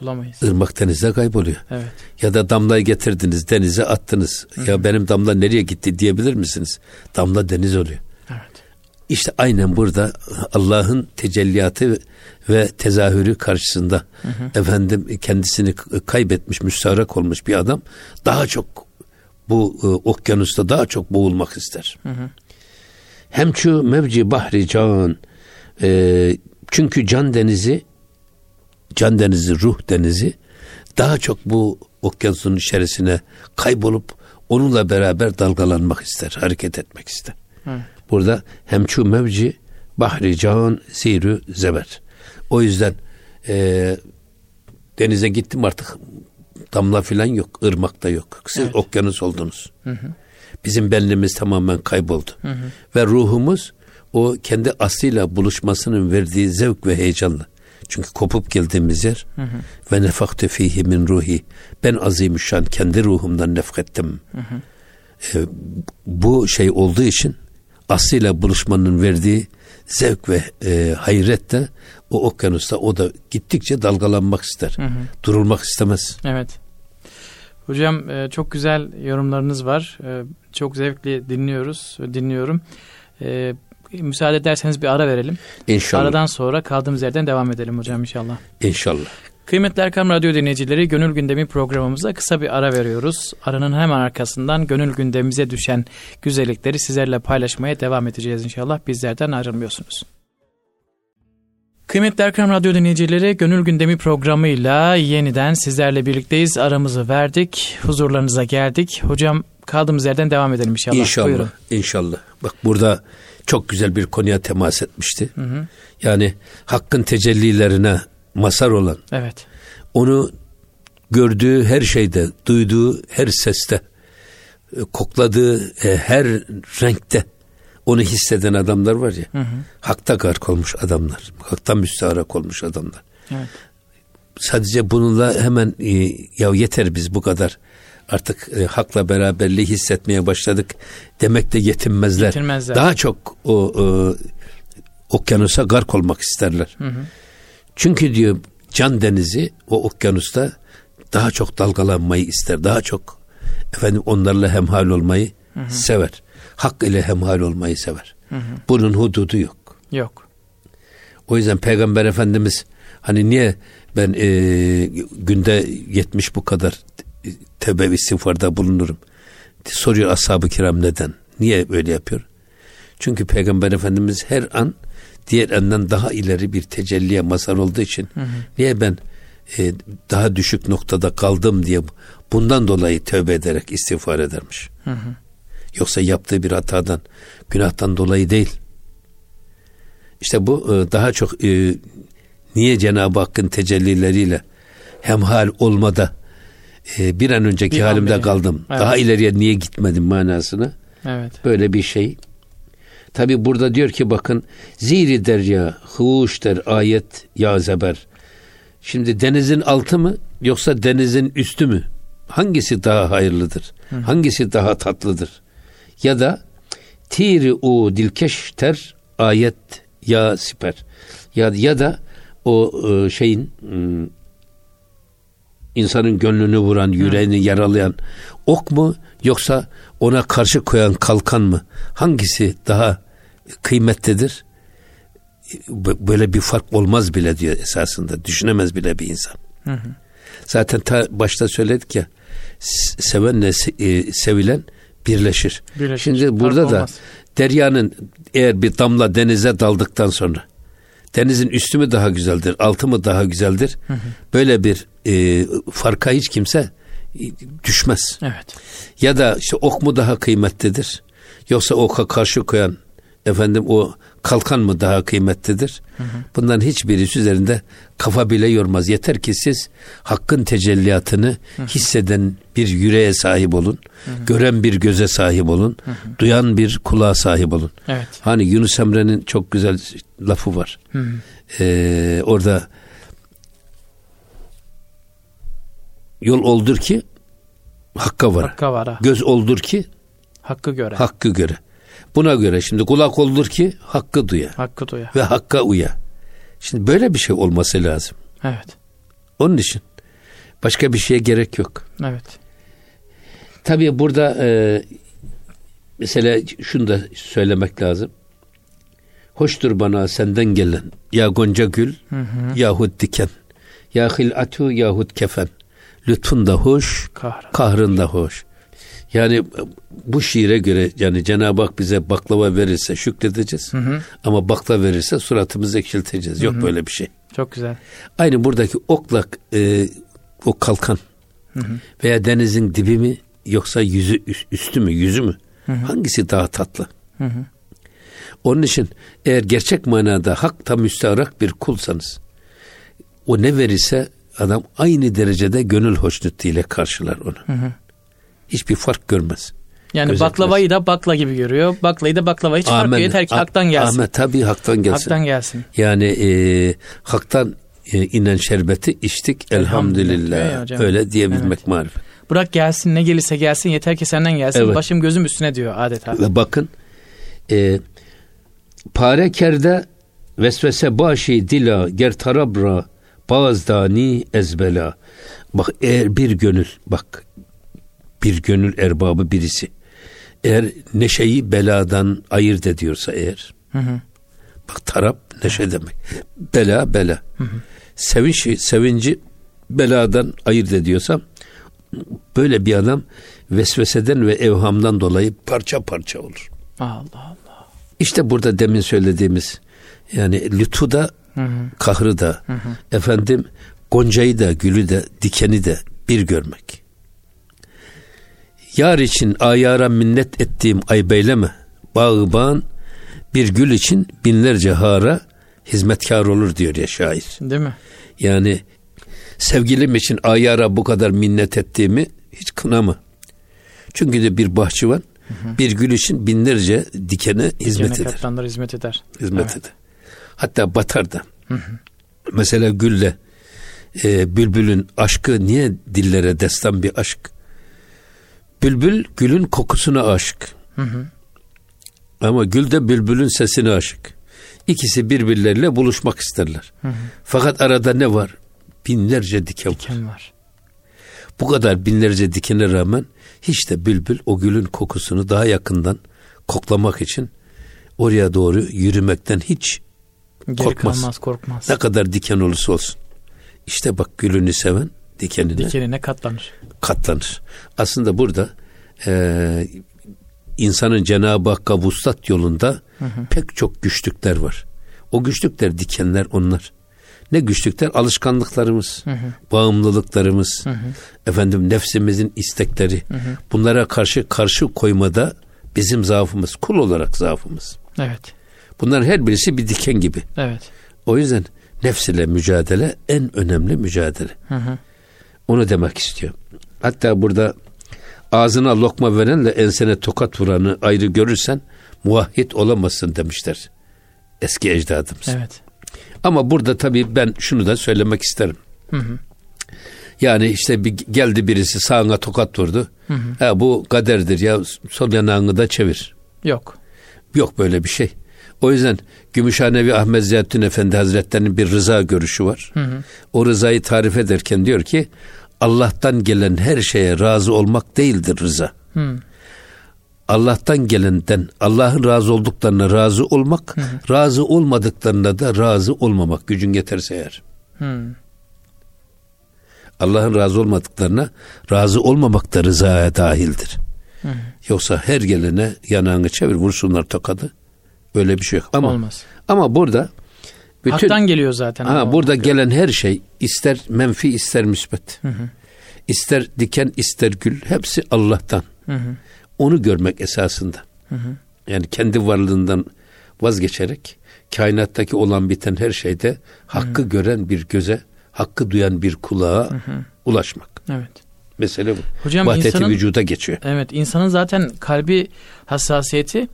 Speaker 1: Bulamayız.
Speaker 2: Irmak denizde kayboluyor.
Speaker 1: Evet.
Speaker 2: Ya da damlayı getirdiniz denize attınız. Hı-hı. Ya benim damla nereye gitti diyebilir misiniz? Damla deniz oluyor.
Speaker 1: Evet.
Speaker 2: İşte aynen burada Allah'ın tecelliyatı ve tezahürü karşısında hı hı. efendim kendisini kaybetmiş, müstarak olmuş bir adam daha çok bu e, okyanusta daha çok boğulmak ister. Hı hı. Hem şu mevci bahri can e, çünkü can denizi can denizi, ruh denizi daha çok bu okyanusun içerisine kaybolup onunla beraber dalgalanmak ister, hareket etmek ister. Hı. Burada hem şu mevci bahri can sirü zeber. O yüzden e, denize gittim artık damla filan yok, ırmak da yok. Siz evet. okyanus oldunuz. Hı hı. Bizim benliğimiz tamamen kayboldu. Hı hı. Ve ruhumuz o kendi aslıyla buluşmasının verdiği zevk ve heyecanla. Çünkü kopup geldiğimiz yer hı hı. ve nefakte fihi min ruhi. Ben azimüşşan kendi ruhumdan nefkettim. Hı hı. E, bu şey olduğu için aslıyla buluşmanın verdiği zevk ve e, hayret de o okyanusta o da gittikçe dalgalanmak ister. Hı hı. Durulmak istemez.
Speaker 1: Evet. Hocam e, çok güzel yorumlarınız var. E, çok zevkli dinliyoruz, dinliyorum. E, müsaade ederseniz bir ara verelim.
Speaker 2: İnşallah.
Speaker 1: Aradan sonra kaldığımız yerden devam edelim hocam inşallah.
Speaker 2: İnşallah.
Speaker 1: Kıymetli Erkam Radyo dinleyicileri Gönül Gündemi programımıza kısa bir ara veriyoruz. Aranın hemen arkasından gönül gündemimize düşen güzellikleri sizlerle paylaşmaya devam edeceğiz inşallah. Bizlerden ayrılmıyorsunuz. Kıymetli Erkam Radyo dinleyicileri Gönül Gündemi programıyla yeniden sizlerle birlikteyiz. Aramızı verdik, huzurlarınıza geldik. Hocam kaldığımız yerden devam edelim inşallah.
Speaker 2: İnşallah, Buyurun. inşallah. Bak burada çok güzel bir konuya temas etmişti. Hı hı. Yani hakkın tecellilerine masar olan.
Speaker 1: Evet.
Speaker 2: Onu gördüğü her şeyde, duyduğu her seste, e, kokladığı e, her renkte onu hisseden adamlar var ya. Hı hı. Hakta gark olmuş adamlar. Hakta müstaharak olmuş adamlar. Evet. Sadece bununla hemen e, ya yeter biz bu kadar artık e, hakla beraberliği hissetmeye başladık demek de yetinmezler. yetinmezler. Daha çok o e, okyanusa gark olmak isterler. Hı hı. Çünkü diyor can denizi o okyanusta daha çok dalgalanmayı ister. Daha çok efendim onlarla hemhal olmayı hı hı. sever. Hak ile hemhal olmayı sever. Hı hı. Bunun hududu yok.
Speaker 1: Yok.
Speaker 2: O yüzden Peygamber Efendimiz hani niye ben e, günde yetmiş bu kadar tevbe ve istiğfarda bulunurum. Soruyor ashab-ı kiram neden? Niye böyle yapıyor? Çünkü Peygamber Efendimiz her an diğer enden daha ileri bir tecelliye mazhar olduğu için hı hı. niye ben e, daha düşük noktada kaldım diye bundan dolayı tövbe ederek istiğfar edermiş. Hı hı. Yoksa yaptığı bir hatadan, günahtan dolayı değil. İşte bu e, daha çok e, niye Cenab-ı Hakk'ın tecellileriyle hemhal olmada e, bir an önceki bir halimde an kaldım. Evet. Daha ileriye niye gitmedim manasını.
Speaker 1: Evet.
Speaker 2: Böyle bir şey. Tabi burada diyor ki bakın ziri derya huş der ayet ya zeber. Şimdi denizin altı mı yoksa denizin üstü mü? Hangisi daha hayırlıdır? Hı. Hangisi daha tatlıdır? Ya da tiri u dilkeş ter ayet ya siper. Ya ya da o e, şeyin ıı, insanın gönlünü vuran, yüreğini yaralayan ok mu yoksa ona karşı koyan kalkan mı? Hangisi daha kıymetlidir? Böyle bir fark olmaz bile diyor esasında. Düşünemez bile bir insan. Hı hı. Zaten ta başta söyledik ya sevenle e, sevilen birleşir. birleşir. Şimdi burada fark da olmaz. deryanın eğer bir damla denize daldıktan sonra denizin üstü mü daha güzeldir, altı mı daha güzeldir? Hı hı. Böyle bir e, farka hiç kimse e, düşmez.
Speaker 1: Evet.
Speaker 2: Ya da işte ok mu daha kıymetlidir? Yoksa oka karşı koyan efendim o kalkan mı daha kıymetlidir? Hı hı. Bunların hiçbirisi üzerinde kafa bile yormaz. Yeter ki siz hakkın tecelliyatını hı hı. hisseden bir yüreğe sahip olun. Hı hı. Gören bir göze sahip olun. Hı hı. Duyan bir kulağa sahip olun. Evet. Hani Yunus Emre'nin çok güzel lafı var. Hı hı. Ee, orada yol oldur ki hakka var. Hakka var. Göz oldur ki
Speaker 1: hakkı göre.
Speaker 2: Hakkı göre. Buna göre şimdi kulak olur ki hakkı duya.
Speaker 1: Hakkı duya.
Speaker 2: Ve hakka uya. Şimdi böyle bir şey olması lazım.
Speaker 1: Evet.
Speaker 2: Onun için başka bir şeye gerek yok.
Speaker 1: Evet.
Speaker 2: Tabii burada e, mesela şunu da söylemek lazım. Hoştur bana senden gelen ya gonca gül hı hı. yahut diken ya hilatu yahut kefen lütfun da hoş Kahrın. kahrın da hoş. Yani bu şiire göre yani Cenab-ı Hak bize baklava verirse şükredeceğiz. Hı hı. Ama bakla verirse suratımızı ekşilteceğiz. Yok hı hı. böyle bir şey.
Speaker 1: Çok güzel.
Speaker 2: Aynı buradaki oklak e, o kalkan hı hı. veya denizin dibi mi yoksa yüzü üstü mü yüzü mü? Hı hı. Hangisi daha tatlı? Hı hı. Onun için eğer gerçek manada hakta müstarak bir kulsanız o ne verirse adam aynı derecede gönül hoşnutluğuyla karşılar onu. Hı hı hiçbir fark görmez.
Speaker 1: Yani Gözetmez. baklavayı da bakla gibi görüyor. Baklayı da baklava hiç fark yok. Yeter ki haktan gelsin.
Speaker 2: Ahmet tabii haktan gelsin.
Speaker 1: Haktan gelsin.
Speaker 2: Yani e, haktan e, inen şerbeti içtik elhamdülillah. elhamdülillah. Öyle diyebilmek evet. marifet.
Speaker 1: Bırak gelsin ne gelirse gelsin yeter ki senden gelsin. Evet. Başım gözüm üstüne diyor adeta.
Speaker 2: Ve bakın e, pare kerde vesvese başı dila ger tarabra bazdani ezbela. Bak eğer bir gönül bak bir gönül erbabı birisi eğer neşeyi beladan ayırt ediyorsa eğer hı hı. bak tarap neşe demek bela bela hı hı. sevinç sevinci beladan ayırt ediyorsa böyle bir adam vesveseden ve evhamdan dolayı parça parça olur.
Speaker 1: Allah Allah.
Speaker 2: İşte burada demin söylediğimiz yani lütfu da hı hı. kahrı da hı hı. efendim goncayı da gülü de dikeni de bir görmek. Yar için ayara minnet ettiğim ay beyleme. Bağban bir gül için binlerce hara hizmetkar olur diyor ya şair.
Speaker 1: Değil mi?
Speaker 2: Yani sevgilim için ayara bu kadar minnet ettiğimi hiç kınama. Çünkü de bir bahçıvan hı hı. bir gül için binlerce dikene hizmet Dikene eder.
Speaker 1: hizmet eder.
Speaker 2: Hizmet evet. eder. Hatta batar da. Hı hı. Mesela gülle e, bülbülün aşkı niye dillere destan bir aşk? Bülbül gülün kokusuna aşık. Hı hı. Ama gül de bülbülün sesine aşık. İkisi birbirleriyle buluşmak isterler. Hı hı. Fakat arada ne var? Binlerce diken, diken var. var. Bu kadar binlerce dikene rağmen hiç de bülbül o gülün kokusunu daha yakından koklamak için oraya doğru yürümekten hiç Geri korkmaz.
Speaker 1: Kalmaz, korkmaz.
Speaker 2: Ne kadar diken olursa olsun. İşte bak gülünü seven dikenine,
Speaker 1: dikenine katlanır.
Speaker 2: Katlanır. Aslında burada e, insanın Cenab-ı Hakk'a vuslat yolunda hı hı. pek çok güçlükler var. O güçlükler, dikenler onlar. Ne güçlükler? Alışkanlıklarımız, hı hı. bağımlılıklarımız, hı hı. efendim nefsimizin istekleri. Hı hı. Bunlara karşı karşı koymada bizim zaafımız, kul olarak zaafımız.
Speaker 1: Evet.
Speaker 2: Bunların her birisi bir diken gibi.
Speaker 1: Evet.
Speaker 2: O yüzden nefs ile mücadele en önemli mücadele. Hı hı. Onu demek istiyor. Hatta burada ağzına lokma verenle ensene tokat vuranı ayrı görürsen muvahhid olamazsın demişler eski ecdadımız.
Speaker 1: Evet.
Speaker 2: Ama burada tabii ben şunu da söylemek isterim. Hı hı. Yani işte bir geldi birisi sağına tokat vurdu. Hı hı. Ha, bu kaderdir ya sol yanağını da çevir.
Speaker 1: Yok.
Speaker 2: Yok böyle bir şey. O yüzden Gümüşhanevi Ahmet Ziyaddin Efendi Hazretleri'nin bir rıza görüşü var. Hı hı. O rızayı tarif ederken diyor ki Allah'tan gelen her şeye razı olmak değildir rıza. Hı. Allah'tan gelenden Allah'ın razı olduklarına razı olmak, hı hı. razı olmadıklarına da razı olmamak gücün yeterse eğer. Hı. Allah'ın razı olmadıklarına razı olmamak da rızaya dahildir. Hı. Yoksa her gelene yanağını çevir vursunlar tokadı. Böyle bir şey yok. Ama, Olmaz. Ama burada
Speaker 1: bütün, Haktan geliyor zaten.
Speaker 2: Ha, burada gelen her şey ister menfi ister müsbet. Hı hı. İster diken ister gül hepsi Allah'tan. Hı hı. Onu görmek esasında. Hı hı. Yani kendi varlığından vazgeçerek kainattaki olan biten her şeyde hakkı
Speaker 1: Hı.
Speaker 2: gören bir göze, hakkı duyan bir kulağa ulaşmak.
Speaker 1: Evet.
Speaker 2: Mesele bu.
Speaker 1: Hocam
Speaker 2: Vahdeti
Speaker 1: insanın
Speaker 2: vücuda geçiyor.
Speaker 1: Evet insanın zaten kalbi hassasiyeti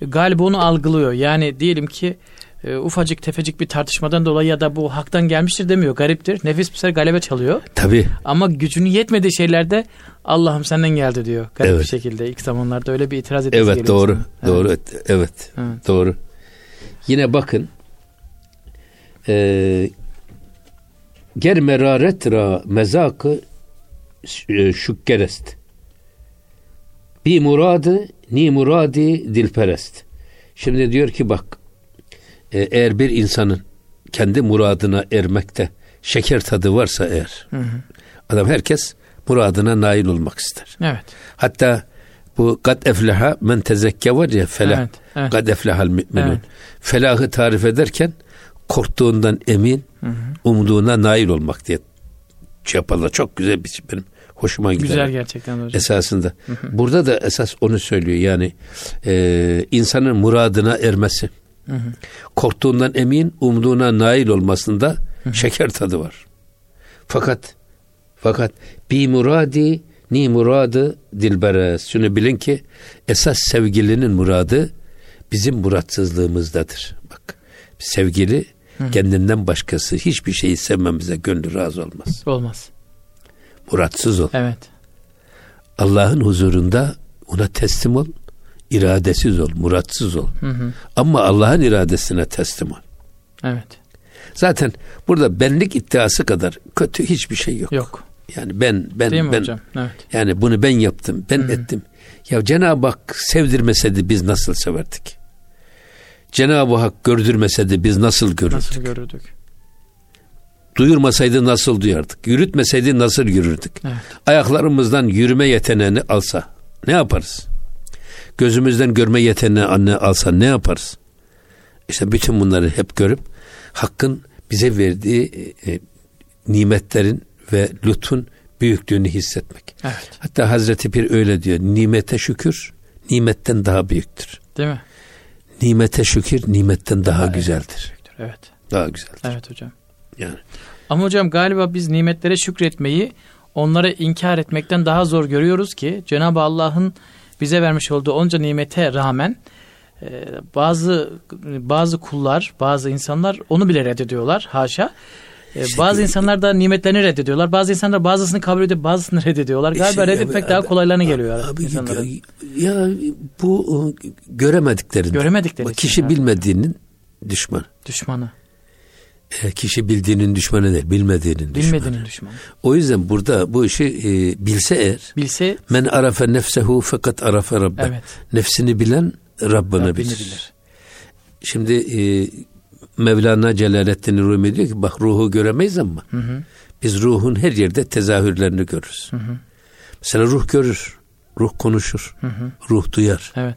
Speaker 1: galiba onu algılıyor. Yani diyelim ki e, ufacık tefecik bir tartışmadan dolayı ya da bu haktan gelmiştir demiyor. Gariptir. Nefis bir sefer galebe çalıyor.
Speaker 2: Tabii.
Speaker 1: Ama gücünün yetmediği şeylerde Allah'ım senden geldi diyor. Garip
Speaker 2: Evet.
Speaker 1: bir şekilde ilk zamanlarda öyle bir itiraz etmesi
Speaker 2: Evet
Speaker 1: geliyor
Speaker 2: doğru.
Speaker 1: insana.
Speaker 2: Doğru. Evet. evet.
Speaker 1: Evet.
Speaker 2: Doğru. Yine bakın e, ger meraret ra mezakı e, şükkerest bi muradı ni muradi dilperest. Şimdi diyor ki bak eğer bir insanın kendi muradına ermekte şeker tadı varsa eğer
Speaker 1: Hı hı.
Speaker 2: adam herkes muradına nail olmak ister.
Speaker 1: Evet.
Speaker 2: Hatta bu kad efleha men tezekke var ya felah.
Speaker 1: Evet. Evet.
Speaker 2: Kad eflehal müminun.
Speaker 1: Evet.
Speaker 2: Felahı tarif ederken korktuğundan emin,
Speaker 1: Hı hı.
Speaker 2: umduğuna nail olmak diye şey yaparlar. Çok güzel bir şey benim hoşuma gider.
Speaker 1: Güzel gerçekten hocam.
Speaker 2: Esasında. Burada da esas onu söylüyor. Yani e, insanın muradına ermesi.
Speaker 1: Hı hı.
Speaker 2: Korktuğundan emin, umduğuna nail olmasında şeker tadı var. Fakat fakat bi muradi ni muradı dilberes. Şunu bilin ki esas sevgilinin muradı bizim muratsızlığımızdadır. Bak sevgili kendinden başkası hiçbir şeyi sevmemize gönlü razı olmaz.
Speaker 1: Olmaz.
Speaker 2: Muratsız ol.
Speaker 1: Evet.
Speaker 2: Allah'ın huzurunda ona teslim ol. İradesiz ol, muratsız ol.
Speaker 1: Hı hı.
Speaker 2: Ama Allah'ın iradesine teslim ol.
Speaker 1: Evet.
Speaker 2: Zaten burada benlik iddiası kadar kötü hiçbir şey yok.
Speaker 1: Yok.
Speaker 2: Yani ben ben
Speaker 1: Değil
Speaker 2: ben
Speaker 1: hocam? Evet.
Speaker 2: yani bunu ben yaptım, ben ettim. Ya Cenab-ı Hak sevdirmeseydi biz nasıl severdik? Cenab-ı Hak gördürmeseydi biz nasıl görürdük?
Speaker 1: Nasıl görürdük?
Speaker 2: Duyurmasaydı nasıl duyardık? Yürütmeseydi nasıl yürürdük?
Speaker 1: Evet.
Speaker 2: Ayaklarımızdan yürüme yeteneğini alsa ne yaparız? Gözümüzden görme yeteneğini anne alsa ne yaparız? İşte bütün bunları hep görüp Hakk'ın bize verdiği e, e, nimetlerin ve lütfun büyüklüğünü hissetmek.
Speaker 1: Evet.
Speaker 2: Hatta Hazreti Pir öyle diyor. Nimete şükür nimetten daha büyüktür.
Speaker 1: Değil mi?
Speaker 2: Nimete şükür nimetten daha
Speaker 1: Evet.
Speaker 2: güzeldir.
Speaker 1: Evet.
Speaker 2: Daha güzeldir.
Speaker 1: Evet hocam.
Speaker 2: Yani
Speaker 1: Ama hocam galiba biz nimetlere şükretmeyi onlara inkar etmekten daha zor görüyoruz ki Cenab-ı Allah'ın bize vermiş olduğu onca nimete rağmen e, bazı bazı kullar, bazı insanlar onu bile reddediyorlar. Haşa. E,
Speaker 2: İşte
Speaker 1: bazı
Speaker 2: bu-
Speaker 1: insanlar da nimetlerini reddediyorlar. Bazı insanlar bazısını kabul edip bazısını reddediyorlar. Galiba
Speaker 2: İşte
Speaker 1: reddetmek
Speaker 2: abi-
Speaker 1: daha
Speaker 2: abi-
Speaker 1: kolaylarına geliyor
Speaker 2: Abi,
Speaker 1: insanların.
Speaker 2: ya bu e, göremediklerini.
Speaker 1: Göremedikleri
Speaker 2: Bak,
Speaker 1: için,
Speaker 2: Kişi
Speaker 1: evet.
Speaker 2: bilmediğinin düşmanı.
Speaker 1: Düşmanı.
Speaker 2: E, kişi bildiğinin düşmanı değil, bilmediğinin düşmanı.
Speaker 1: Bilmediğinin düşmanı.
Speaker 2: O yüzden burada bu işi e, bilse eğer
Speaker 1: Bilse
Speaker 2: men arafe nefsehu fakat arafe rabbe.
Speaker 1: Evet.
Speaker 2: Nefsini bilen Rabbini,
Speaker 1: Rabbini
Speaker 2: bilir.
Speaker 1: bilir.
Speaker 2: Şimdi e, Mevlana Celaleddin Rumi diyor ki bak ruhu göremeyiz ama
Speaker 1: Hı hı.
Speaker 2: biz ruhun her yerde tezahürlerini görürüz.
Speaker 1: Hı hı.
Speaker 2: Mesela ruh görür, ruh konuşur,
Speaker 1: Hı hı.
Speaker 2: ruh duyar,
Speaker 1: Evet.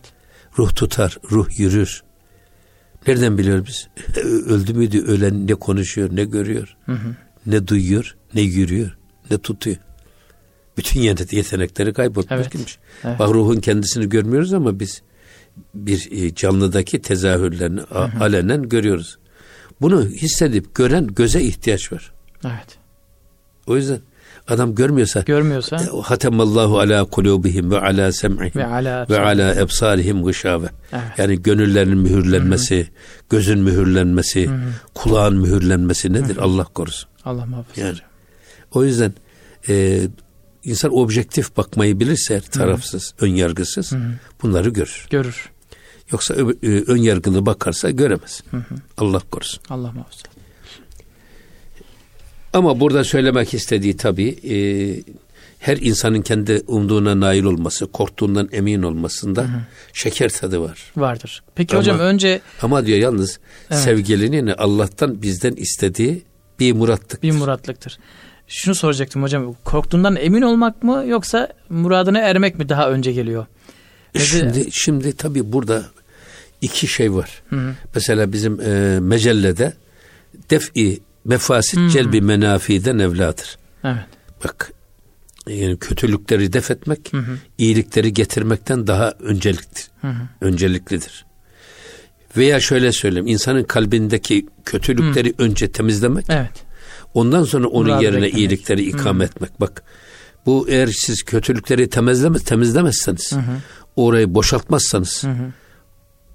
Speaker 2: ruh tutar, ruh yürür. Nereden biliyoruz biz? Öldü müydü ölen ne konuşuyor, ne görüyor,
Speaker 1: Hı hı.
Speaker 2: ne duyuyor, ne yürüyor, ne tutuyor. Bütün yet- yetenekleri kaybolmuş
Speaker 1: Evet.
Speaker 2: gitmiş.
Speaker 1: Evet.
Speaker 2: Bak ruhun kendisini görmüyoruz ama biz bir e, canlıdaki tezahürlerini a- alenen görüyoruz. Bunu hissedip gören göze ihtiyaç var.
Speaker 1: Evet.
Speaker 2: O yüzden adam görmüyorsa
Speaker 1: Görmüyorsa
Speaker 2: e, hatemallahu ala kulubihim ve ala sem'ihim
Speaker 1: ve ala
Speaker 2: ve ala ebsarihim gışave.
Speaker 1: Evet.
Speaker 2: Yani gönüllerinin mühürlenmesi, gözün mühürlenmesi, kulağın mühürlenmesi nedir? Allah korusun.
Speaker 1: Allah muhafaza.
Speaker 2: Yani o yüzden e, insan objektif bakmayı bilirse tarafsız, ön yargısız bunları görür.
Speaker 1: Görür.
Speaker 2: Yoksa ö- e, ön yargılı bakarsa göremez. Allah korusun.
Speaker 1: Allah muhafaza.
Speaker 2: Ama burada söylemek istediği tabii e, her insanın kendi umduğuna nail olması, korktuğundan emin olmasında şeker tadı var.
Speaker 1: Vardır. Peki
Speaker 2: Ama-
Speaker 1: hocam önce
Speaker 2: Ama diyor yalnız
Speaker 1: Evet.
Speaker 2: sevgilinin Allah'tan bizden istediği bir murattık.
Speaker 1: bir muratlıktır. Şunu soracaktım hocam. Korktuğundan emin olmak mı yoksa muradına ermek mi daha önce geliyor? Mesela-
Speaker 2: Şimdi şimdi tabii burada iki şey var.
Speaker 1: Hı hı.
Speaker 2: Mesela bizim e, mecellede def'i mefasit celbi menafiden evladır.
Speaker 1: Evet.
Speaker 2: Bak yani kötülükleri def etmek,
Speaker 1: Hı hı.
Speaker 2: iyilikleri getirmekten daha önceliktir.
Speaker 1: Hı hı.
Speaker 2: Önceliklidir. Veya şöyle söyleyeyim. insanın kalbindeki kötülükleri Hı. önce temizlemek.
Speaker 1: Evet.
Speaker 2: Ondan sonra onun Murad yerine beklemek. iyilikleri ikame Hı. etmek. Bak bu eğer siz kötülükleri temizlemez, temizlemezseniz, hı hı. orayı boşaltmazsanız, hı hı.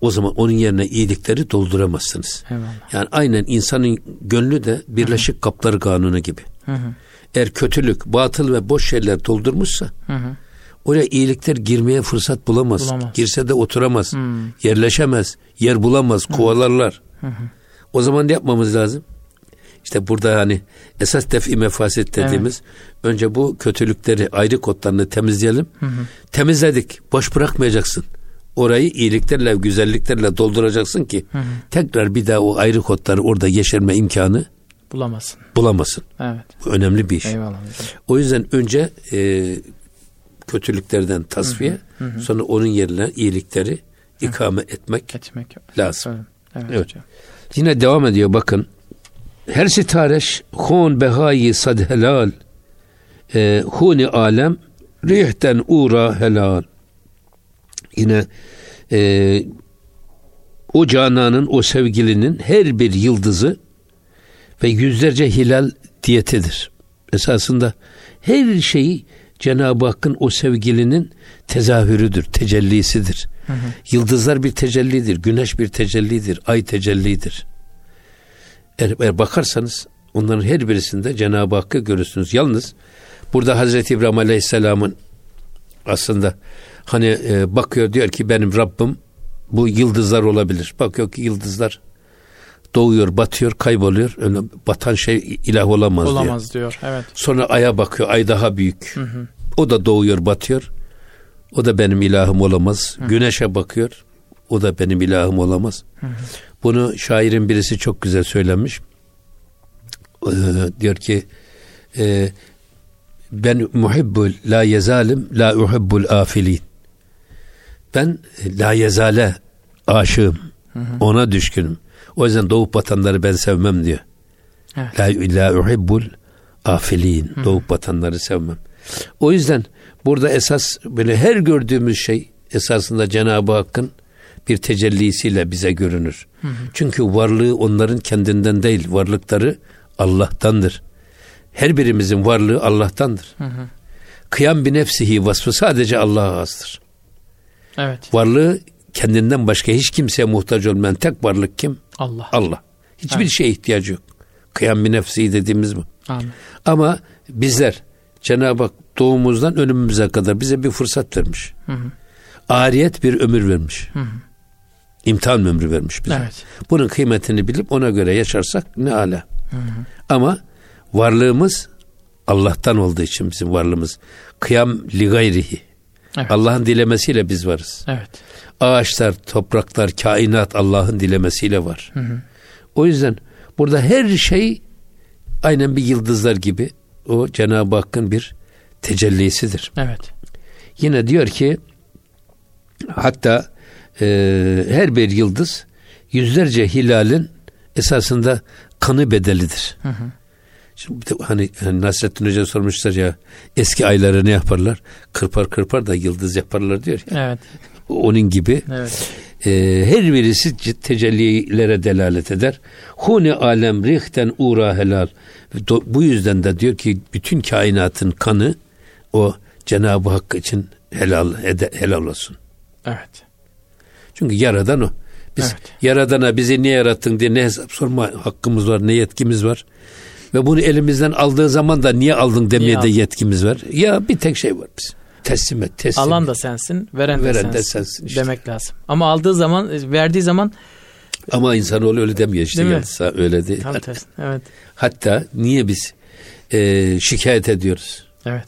Speaker 2: O zaman onun yerine iyilikleri dolduramazsınız. Eyvallah. Yani aynen insanın gönlü de birleşik hı hı. kapları kanunu gibi. Hı hı. Eğer kötülük, batıl ve boş şeyler doldurmuşsa, hı hı. oraya iyilikler girmeye fırsat bulamaz. bulamaz. Girse de oturamaz, hı. yerleşemez, yer bulamaz, hı. kovalarlar. O zaman ne yapmamız lazım? İşte burada hani esas defi mefasit dediğimiz evet. önce bu kötülükleri ayrı kodlarını temizleyelim. Hı hı. Temizledik. Boş bırakmayacaksın. Orayı iyiliklerle, güzelliklerle dolduracaksın ki hı hı. tekrar bir daha o ayrı kodları orada yeşerme imkanı
Speaker 1: bulamasın.
Speaker 2: Bulamasın.
Speaker 1: Evet.
Speaker 2: Bu önemli bir iş. Eyvallah O yüzden önce e, kötülüklerden tasfiye, hı hı. Hı sonra onun yerine iyilikleri ikame hı. etmek, etmek lazım. Evet. evet. evet. Yine devam ediyor bakın. Her sitareş hun behayi sad helal. E, huni alem rihten ura helal. Yine e, o cananın, o sevgilinin her bir yıldızı ve yüzlerce hilal diyetidir. Esasında her şeyi Cenab-ı Hakk'ın o sevgilinin tezahürüdür, tecellisidir. Hı hı. Yıldızlar bir tecellidir, güneş bir tecellidir, ay tecellidir. Eğer, eğer bakarsanız onların her birisinde Cenab-ı Hakk'ı görürsünüz. Yalnız burada Hazreti İbrahim Aleyhisselam'ın aslında hani e, bakıyor diyor ki benim Rabbim bu yıldızlar olabilir. Bakıyor ki yıldızlar doğuyor, batıyor, kayboluyor. Öyle batan şey ilah olamaz,
Speaker 1: olamaz
Speaker 2: diyor.
Speaker 1: diyor. Evet.
Speaker 2: Sonra aya bakıyor, ay daha büyük. Hı hı. O da doğuyor, batıyor. O da benim ilahım olamaz. Hı. Güneşe bakıyor. O da benim ilahım olamaz. Hı hı. Bunu şairin birisi çok güzel söylemiş. Ee, diyor ki e, ben muhibbul la yezalim la uhibbul afilin. Ben la yezale aşığım. Hı hı. Ona düşkünüm. O yüzden doğup batanları ben sevmem diyor. Evet. La, la uhibbul afilin. Hı. Doğup batanları sevmem. O yüzden burada esas böyle her gördüğümüz şey esasında Cenab-ı Hakk'ın bir tecellisiyle bize görünür. Hı hı. Çünkü varlığı onların kendinden değil, varlıkları Allah'tandır. Her birimizin varlığı Allah'tandır. Hı hı. Kıyam bir nefsihi vasfı sadece Allah'a azdır.
Speaker 1: Evet.
Speaker 2: Varlığı kendinden başka hiç kimseye muhtaç olmayan tek varlık kim?
Speaker 1: Allah.
Speaker 2: Allah. Hiçbir evet. şeye ihtiyacı yok. Kıyam bir nefsihi dediğimiz bu. Amin. Ama bizler Cenab-ı Hak doğumumuzdan ölümümüze kadar bize bir fırsat vermiş. Hı hı. Ariyet bir ömür vermiş. Hı hı. İmtihan ömrü vermiş bize. Evet. Bunun kıymetini bilip ona göre yaşarsak ne ala. Hı hı. Ama varlığımız Allah'tan olduğu için bizim varlığımız. Kıyam li gayrihi. Evet. Allah'ın dilemesiyle biz varız.
Speaker 1: Evet.
Speaker 2: Ağaçlar, topraklar, kainat Allah'ın dilemesiyle var. Hı hı. O yüzden burada her şey aynen bir yıldızlar gibi o Cenab-ı Hakk'ın bir tecellisidir.
Speaker 1: Evet.
Speaker 2: Yine diyor ki hatta e, her bir yıldız yüzlerce hilalin esasında kanı bedelidir. Hı hı. Şimdi hani, hani Nasrettin Hoca sormuşlar ya eski ayları ne yaparlar? Kırpar kırpar da yıldız yaparlar diyor
Speaker 1: ya. Evet.
Speaker 2: Onun gibi.
Speaker 1: Evet.
Speaker 2: E, her birisi tecellilere delalet eder. Huni alem rihten ura helal. Bu yüzden de diyor ki bütün kainatın kanı o Cenab-ı Hak için helal helal olsun.
Speaker 1: Evet.
Speaker 2: Çünkü yaradan o. Biz evet. yaradana bizi niye yarattın diye ne hesap sorma hakkımız var, ne yetkimiz var. Ve bunu elimizden aldığı zaman da niye aldın demeye niye de yetkimiz var. Ya bir tek şey var biz. Teslim et, teslim
Speaker 1: Alan da sensin, veren, de veren sensin, de sensin işte. demek lazım. Ama aldığı zaman, verdiği zaman
Speaker 2: ama insanoğlu öyle demiyor işte. Değil mi? öyle değil.
Speaker 1: Tam tersi. Evet.
Speaker 2: Hatta niye biz e, şikayet ediyoruz?
Speaker 1: Evet.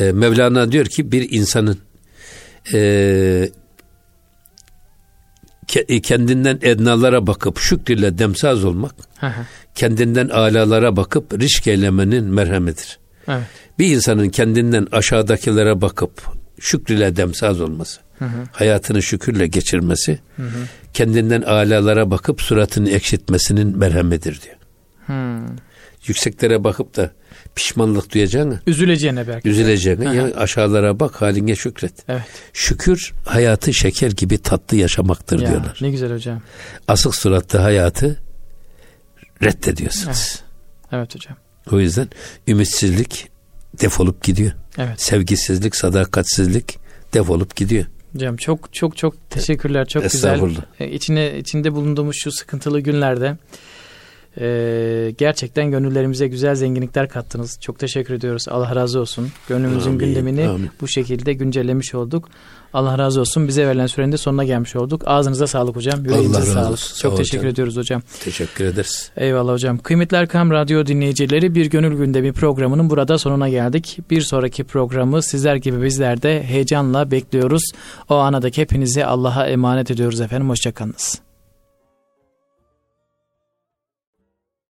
Speaker 2: E, Mevlana diyor ki bir insanın e, e, kendinden ednalara bakıp şükrüyle demsaz olmak, kendinden alalara bakıp risk eylemenin merhemidir.
Speaker 1: Evet.
Speaker 2: Bir insanın kendinden aşağıdakilere bakıp şükrüyle demsaz olması, hı hı. hayatını şükürle geçirmesi, hı hı. kendinden alalara bakıp suratını ekşitmesinin merhemidir diyor. Hı. yükseklere bakıp da pişmanlık duyacağını,
Speaker 1: Üzüleceğine belki.
Speaker 2: üzüleceğini
Speaker 1: Aha.
Speaker 2: ya aşağılara bak haline şükret.
Speaker 1: Evet.
Speaker 2: Şükür hayatı şeker gibi tatlı yaşamaktır
Speaker 1: Ya,
Speaker 2: diyorlar.
Speaker 1: ne güzel hocam.
Speaker 2: Asık suratlı hayatı reddediyorsunuz.
Speaker 1: Evet hocam.
Speaker 2: O yüzden ümitsizlik defolup gidiyor.
Speaker 1: Evet.
Speaker 2: Sevgisizlik, sadakatsizlik defolup gidiyor.
Speaker 1: Hocam çok çok çok teşekkürler. Çok güzel. E, içine içinde bulunduğumuz şu sıkıntılı günlerde e, gerçekten gönüllerimize güzel zenginlikler kattınız. Çok teşekkür ediyoruz. Allah razı olsun. Gönlümüzün
Speaker 2: Amin,
Speaker 1: gündemini
Speaker 2: amin.
Speaker 1: bu şekilde güncellemiş olduk. Allah razı olsun. Bize verilen sürenin de sonuna gelmiş olduk. Ağzınıza sağlık hocam. Yüreğinize
Speaker 2: Allah razı
Speaker 1: sağlık.
Speaker 2: olsun. Sağ
Speaker 1: Çok
Speaker 2: ol
Speaker 1: teşekkür
Speaker 2: hocam.
Speaker 1: ediyoruz hocam.
Speaker 2: Teşekkür ederiz.
Speaker 1: Eyvallah hocam. Kıymetli Erkam Radyo dinleyicileri bir gönül gündemi programının burada sonuna geldik. Bir sonraki programı sizler gibi bizler de heyecanla bekliyoruz. O anadaki hepinizi Allah'a emanet ediyoruz efendim. Hoşçakalınız.